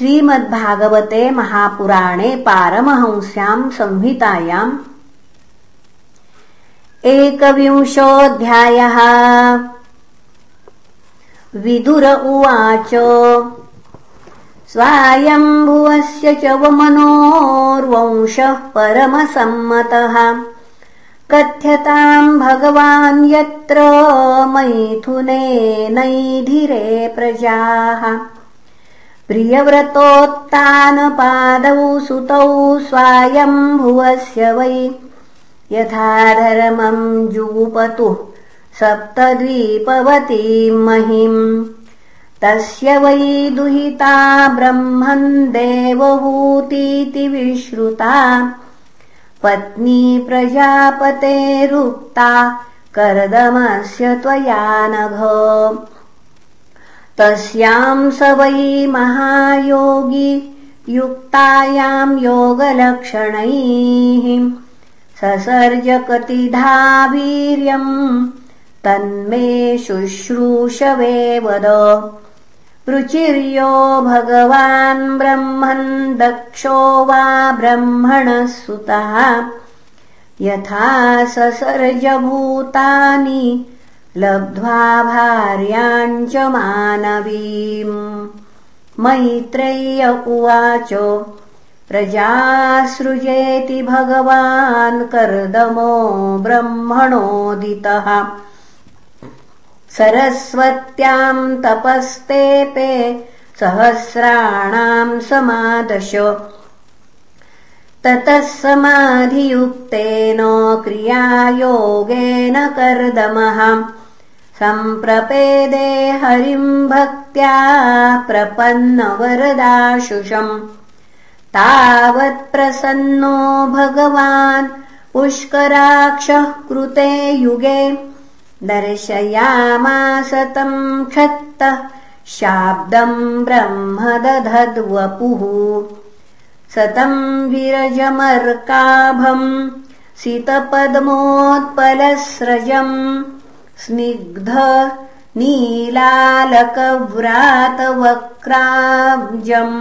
श्रीमद्भागवते महापुराणे पारमहंस्याम् संहितायाम् एकविंशोऽध्यायः। विदुर उवाच स्वायम्भुवस्य च वमनोर्वंशः परमसम्मतः। कथ्यताम् भगवान् यत्र मैथुने नैधिरे प्रजाः प्रियव्रतोत्तानपादौ सुतौ स्वायम्भुवस्य वै। यथा धर्मम् जुगुपतुः सप्तद्वीपवतीम् महिम् तस्य वै दुहिता ब्रह्मन् देवहूतीति विश्रुता। पत्नी प्रजापतेरुक्ता कर्दमस्य त्वया नघ तस्याम् स वै महायोगी युक्तायाम् योगलक्षणैः ससर्जकतिधा वीर्यम् तन्मे शुश्रूषवे वद। रुचिर्यो भगवान् ब्रह्मन् दक्षो वा ब्रह्मणः सुतः यथा ससर्जभूतानि लब्ध्वा भार्याम् च मानवीम्। मैत्रेय्य उवाच प्रजासृजेति भगवान् कर्दमो ब्रह्मणोदितः। सरस्वत्याम् तपस्तेपे सहस्राणाम् समादश। ततः समाधियुक्तेन क्रियायोगेन कर्दमः सम्प्रपेदे हरिम् भक्त्या प्रपन्नवरदाशुषम्। तावत्प्रसन्नो भगवान् पुष्कराक्षः कृते युगे। दर्शयामास तम् क्षत्तः शाब्दम् ब्रह्म दधद्वपुः। सतम् विरजमर्काभम् सितपद्मोत्पलस्रजम् स्निग्ध नीलालकव्रातवक्राब्जम्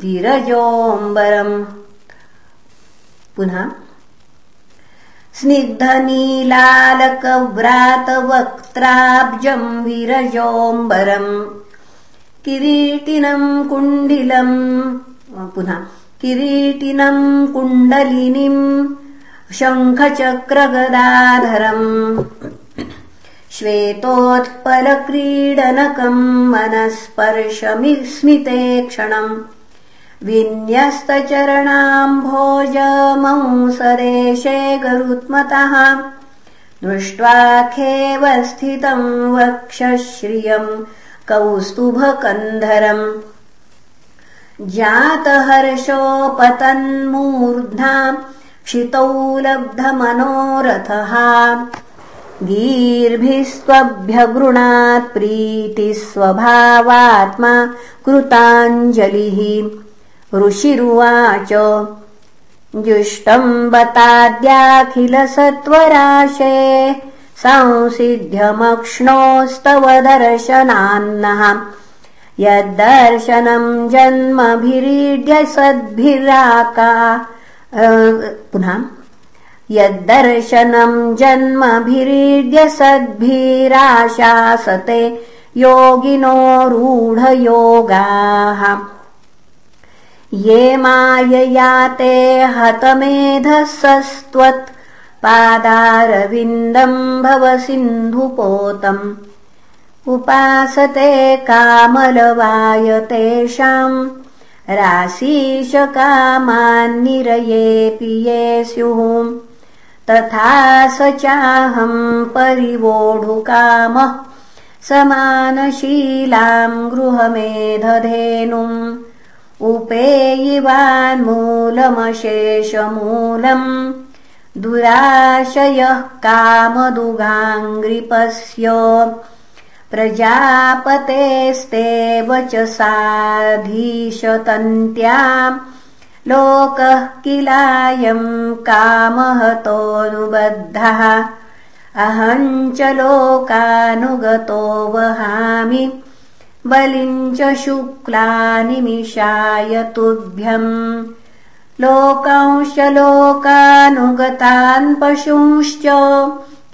विरजोऽम्बरम्। पुनः स्निग्धनीलालकव्रातवक्त्राब्जम् विरजोऽम्बरम्। किरीटिनम् कुण्डिलम् पुनः किरीटिनम् कुण्डलिनीम् शङ्खचक्रगदाधरम् श्वेतोत्पलक्रीडनकम् मनस्पर्शमिस्मिते क्षणम् विन्यस्तचरणाम्भोजमंसदेशे गरुत्मतः दृष्ट्वाखेव स्थितम् वक्षश्रियम् कौस्तुभकन्धरम् जातहर्षोपतन्मूर्ध्ना क्षितौ लब्धमनोरथः गीर्भिस्त्वभ्यगृणात् प्रीतिः स्वभावात्मा कृताञ्जलिः। ऋषिरुवाच जुष्टम् बताद्याखिलसत्वराशे संसिध्यमक्ष्णोस्तव दर्शनान्नः। यद्दर्शनम् जन्मभिरीड्य सद्भिराका पुनः यद्दर्शनम् जन्मभिरीड्य सद्भिराशासते योगिनो रूढयोगाः। ये माययाते हतमेधसस्त्वत् पादारविन्दम् भव सिन्धुपोतम्। उपासते कामलवाय तेषाम् राशीशकामान्निरयेऽपि ये स्युः तथा स चाहम् परिवोढुकामः समानशीलाम् गृहमेधधेनुम् उपेयिवान्मूलमशेषमूलम् दुराशयः कामदुगाङ्ग्रिपस्य प्रजापतेस्तेव च साधीशतन्त्याम् लोकः किलायम् कामहतोऽनुबद्धः। अहम् च लोकानुगतो वहामि। बलिम् च शुक्लानिमिषाय तुभ्यम्। लोकांश लोकानुगतान् पशुंश्च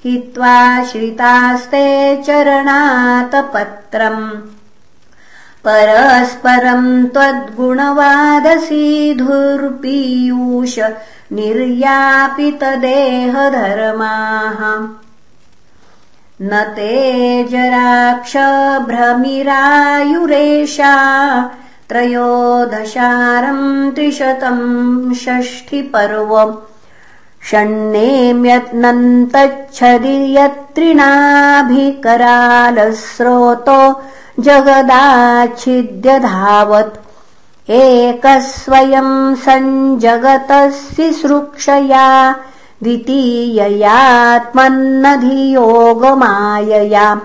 हित्वा श्रितास्ते चरणातपत्रम् परस्परम् त्वद्गुणवादसीधुर्पीयूष निर्यापितदेहधर्माः। न ते जराक्षभ्रमिरायुरेषा त्रयोदशारम् त्रिशतम् षष्ठिपर्व षण्णेम्यत्नन्तच्छदि जगदाच्छिद्यधावत्। एकस्वयम् सञ्जगतस्य सृक्षया द्वितीययात्मन्नधियोगमायया।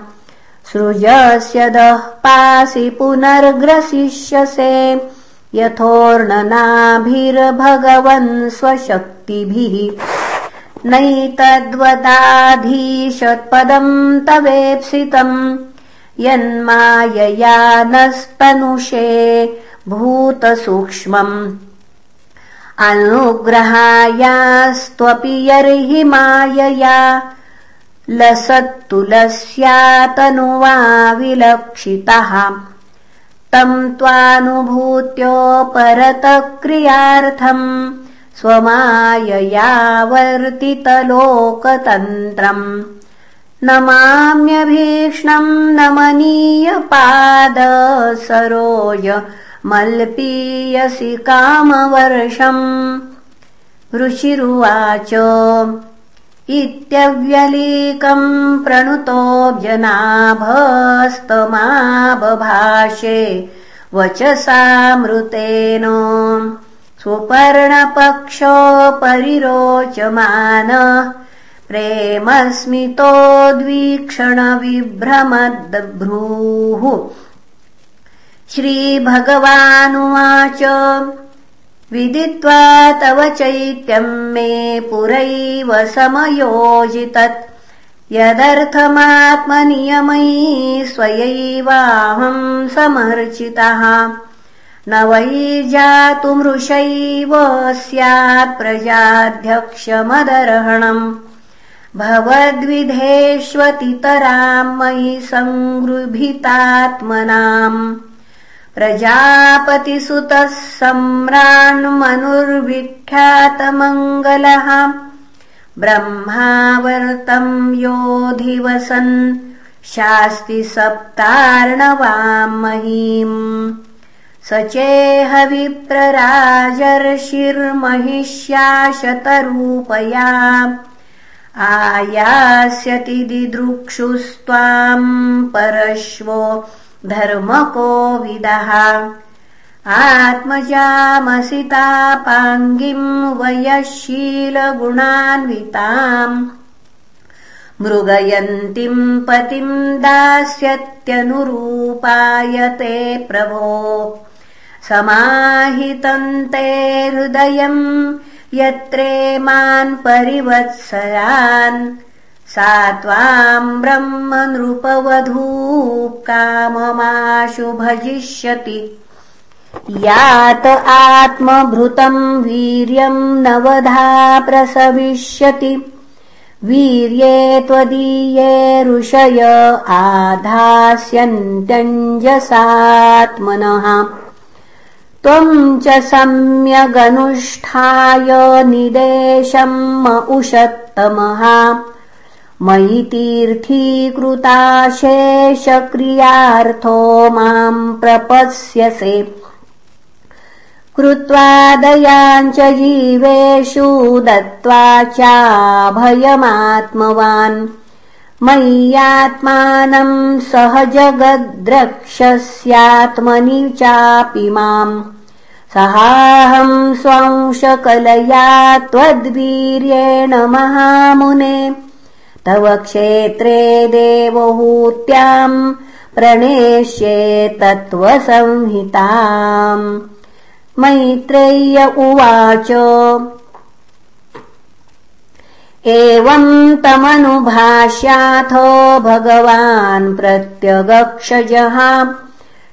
सृजस्य दः पासि पुनर्ग्रसिष्यसे यथोर्णनाभिर्भगवन् स्वशक्तिभिः। नैतद्वदाधीशत्पदम् तवेप्सितम् यन्मायया नस्तनुषे भूतसूक्ष्मम्। अनुग्रहायास्त्वपि यर्हि मायया लसत्तुलस्यातनुवा विलक्षितः तम् त्वानुभूत्योपरतक्रियार्थम् स्वमाययावर्तितलोकतन्त्रम् नमाम्यभीक्ष्णम् नमनीयपाद सरोज मल्पीयसि कामवर्षम्। ऋषिरुवाच इत्यव्यलीकम् प्रणुतो जनाभस्तमाबभाषे वचसामृतेन सुपर्णपक्षोपरिरोचमान प्रेमस्मितोद्वीक्षणविभ्रमद्भ्रूः श्रीभगवानुवाच। विदित्वा तव चैत्यम् मे पुरैव समयोजितत्। यदर्थमात्मनियमैः स्वयैवाहम् समर्चितः। न वै जातुमृषैव स्यात् प्रजाध्यक्षमदर्हणम् भवद्विधेष्वतितराम् मयि सङ्गृभितात्मनाम् प्रजापतिसुतः सम्राण्मनुर्विख्यातमङ्गलः ब्रह्मावर्तम् योधिवसन् शास्ति सप्तार्णवाम् महीम् स चेह विप्रराजर्षिर्महिष्याशतरूपया आयास्यति दिदृक्षुस्त्वाम् परश्वो धर्मकोविदः। आत्मजामसितापाङ्गिम् वयशीलगुणान्विताम्। मृगयन्तीम् पतिम् दास्यत्यनुरूपायते प्रभो। समाहितन्ते हृदयम् यत्रे मान् परिवत्सरान् सा त्वाम् ब्रह्म नृपवधू काममाशु भजिष्यति यात आत्मभृतम् वीर्यम् नवधा प्रसविष्यति वीर्ये त्वदीये ऋषय आधास्यन्त्यञ्जसात्मनः त्वम् च सम्यगनुष्ठाय निदेशम् उषत्तमः। मयि तीर्थीकृताशेषक्रियार्थो माम् प्रपत्स्यसे कृत्वा दयाम् च जीवेषु दत्त्वा चाभयमात्मवान् मय्यात्मानम् सह जगद्रक्षस्यात्मनि चापि माम् सहाहम् स्वांशकलया त्वद्वीर्येण महामुने। तव क्षेत्रे देवहूत्याम् प्रणेष्ये तत्त्वसंहिताम्। मैत्रेय्य उवाच एवम् तमनुभाष्याथ भगवान् प्रत्यगक्षजः।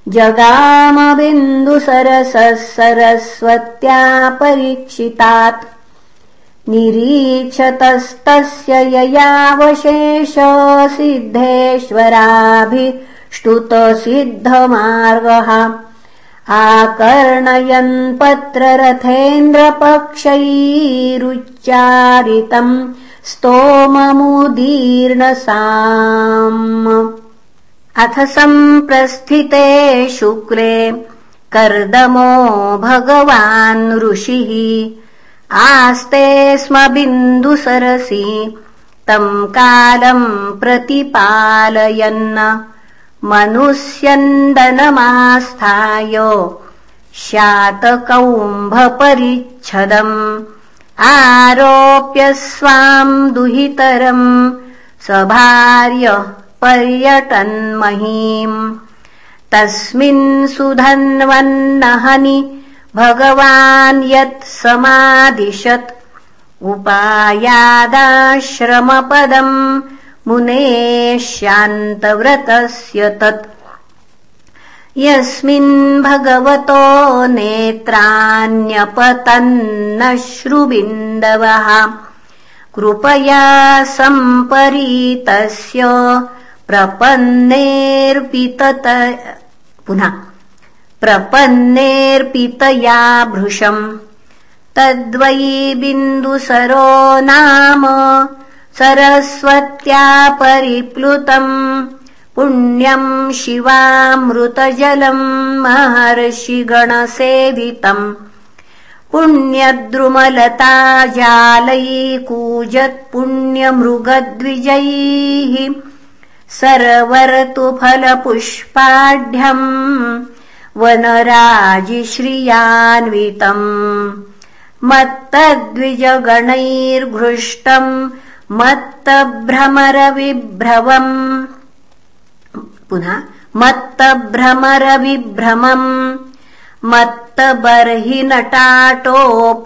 जगामबिन्दुसरसः सरस्वत्या परीक्षितात्। निरीक्षतस्तस्य ययावशेष सिद्धेश्वराभिष्टुतसिद्धमार्गः आकर्णयन् पत्ररथेन्द्रपक्षैरुच्चारितम् स्तोममुदीर्णसाम्। अथ सम्प्रस्थिते शुक्रे कर्दमो भगवान् ऋषिः। आस्ते स्म बिन्दुसरसि तम् कालम् प्रतिपालयन् मनुष्यन्दनमास्थाय। शातकौम्भपरिच्छदम्। आरोप्य स्वाम् दुहितरम्। सभार्य पर्यटन्महीम् तस्मिन् सुधन्वन्नहनि भगवान् यत् समादिशत्। उपायादाश्रमपदम् मुने शान्तव्रतस्य तत्। यस्मिन् भगवतो नेत्राण्यपतन्नश्रुबिन्दवः। कृपया सम्परीतस्य प्रपन्नेऽर्पितया भृशम्। तद्वै बिन्दुसरो नाम सरस्वत्या परिप्लुतम् पुण्यम् शिवामृतजलम् महर्षिगणसेवितम् पुण्यद्रुमलता पुण्यमृगद्विजैः सरवर्तुफलपुष्पाढ्यम् वनराजिश्रियान्वितम् मत्तद्विजगणैर्घृष्टम् मत्तभ्रमरविभ्रवम् पुनः मत्तभ्रमरविभ्रमम्। मत्तबर्हिनटाटोप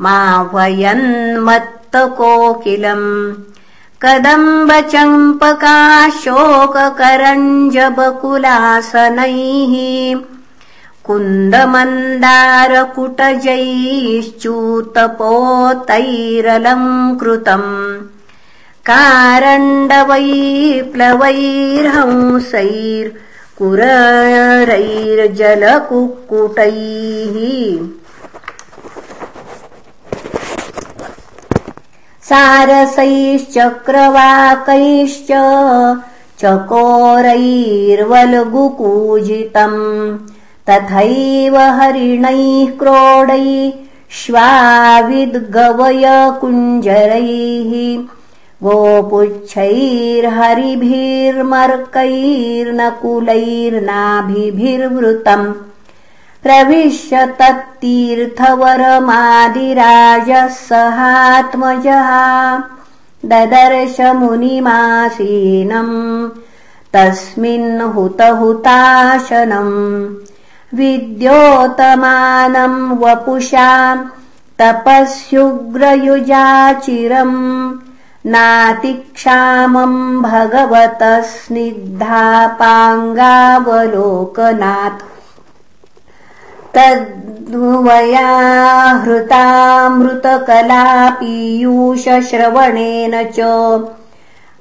माह्वयन्मत्तकोकिलम् कदम्बचम्पकाशोककरञ्जबकुलासनैः कुन्दमन्दारकुटजैश्चूतपोतैरलङ्कृतम् कारण्डवैप्लवैर्हंसैर्कुररैर्जलकुक्कुटैः सारसैश्चक्रवाकैश्च चकोरैर्वल्गुकूजितम् तथैव हरिणैः क्रोडैः श्वाविद्गवयकुञ्जरैः गोपुच्छैर्हरिभिर्मर्कैर्नकुलैर्नाभिभिर्वृतम् प्रविश्य तत्तीर्थवरमादिराजः सहात्मजः ददर्श मुनिमासीनम् तस्मिन् हुतहुताशनम् विद्योतमानम् वपुषा तपस्युग्रयुजाचिरम् नातिक्षामम् भगवतः स्निग्धापाङ्गावलोकनात् पीयूषश्रवणेन च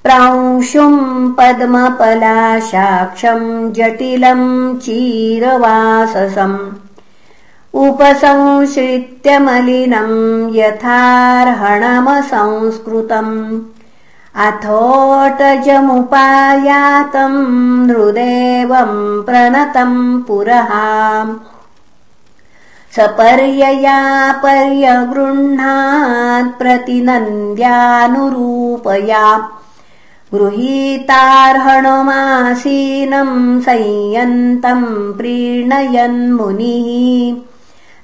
प्रांशुम् पद्मपलाशाक्षम् जटिलम् चीरवाससम्। उपसंश्रित्य मलिनम् यथार्हणमसंस्कृतम्। अथोटजमुपायातम् नृदेवम् प्रणतम् पुरः। सपर्यया पर्यगृह्णात् प्रतिनन्द्यानुरूपया गृहीतार्हणमासीनम् संयन्तम् प्रीणयन्मुनिः।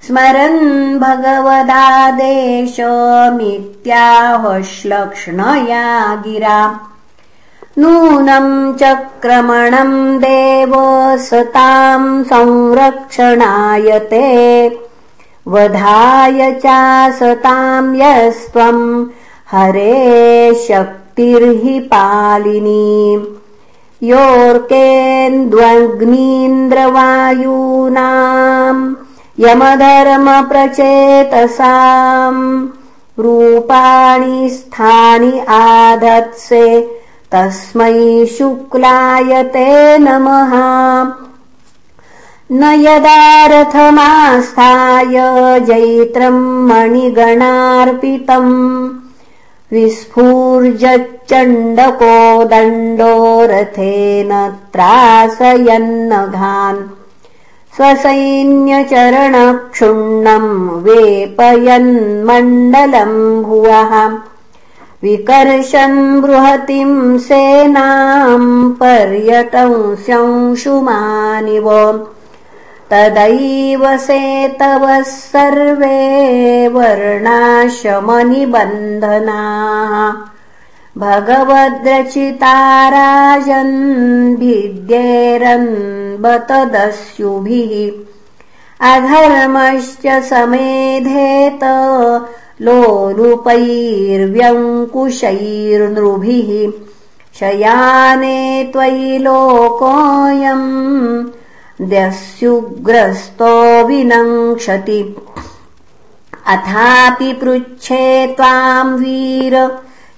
स्मरन् भगवदादेशमित्याहश्लक्ष्णया गिरा। नूनम् चक्रमणम् देव सताम् संरक्षणाय ते। वधाय चासताम् यस्त्वम् हरे शक्तिर्हि पालिनी। योऽर्केन्द्वग्नीन्द्रवायूनाम् यमधर्मप्रचेतसाम्। रूपाणि स्थानि आधत्से तस्मै शुक्लाय ते नमः। न यदा रथमास्थाय जैत्रम् मणिगणार्पितम् विस्फूर्जच्चण्डको दण्डो रथेन त्रासयन्नघान् स्वसैन्यचरणक्षुण्णम् वेपयन्मण्डलम् भुवः विकर्षन् बृहतीम् सेनाम् पर्यटंस्यंशुमानिव तदैव सेतवः सर्वे वर्णाशमनिबन्धनाः भगवद्रचिता तदस्युभिः अधर्मश्च समेधेत लोलुपैर्व्यङ्कुशैर्नृभिः। शयाने त्वयि लोकोऽयम् दस्युग्रस्तो विनङ्क्षति अथापि पृच्छे त्वाम् वीर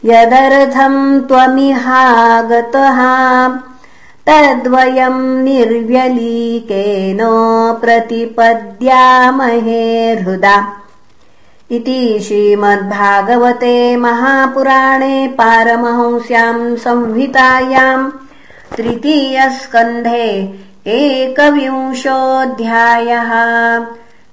यदर्थम् त्वमिहागतः। तद्वयम् निर्व्यलीकेन प्रतिपद्यामहे हृदा। इति श्रीमद्भागवते महापुराणे पारमहंस्याम् संहितायाम् तृतीयस्कन्धे एकविंशोऽध्यायः।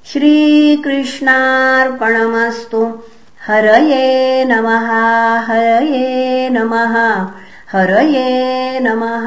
श्रीकृष्णार्पणमस्तु। हरये नमः हरये नमः हरये नमः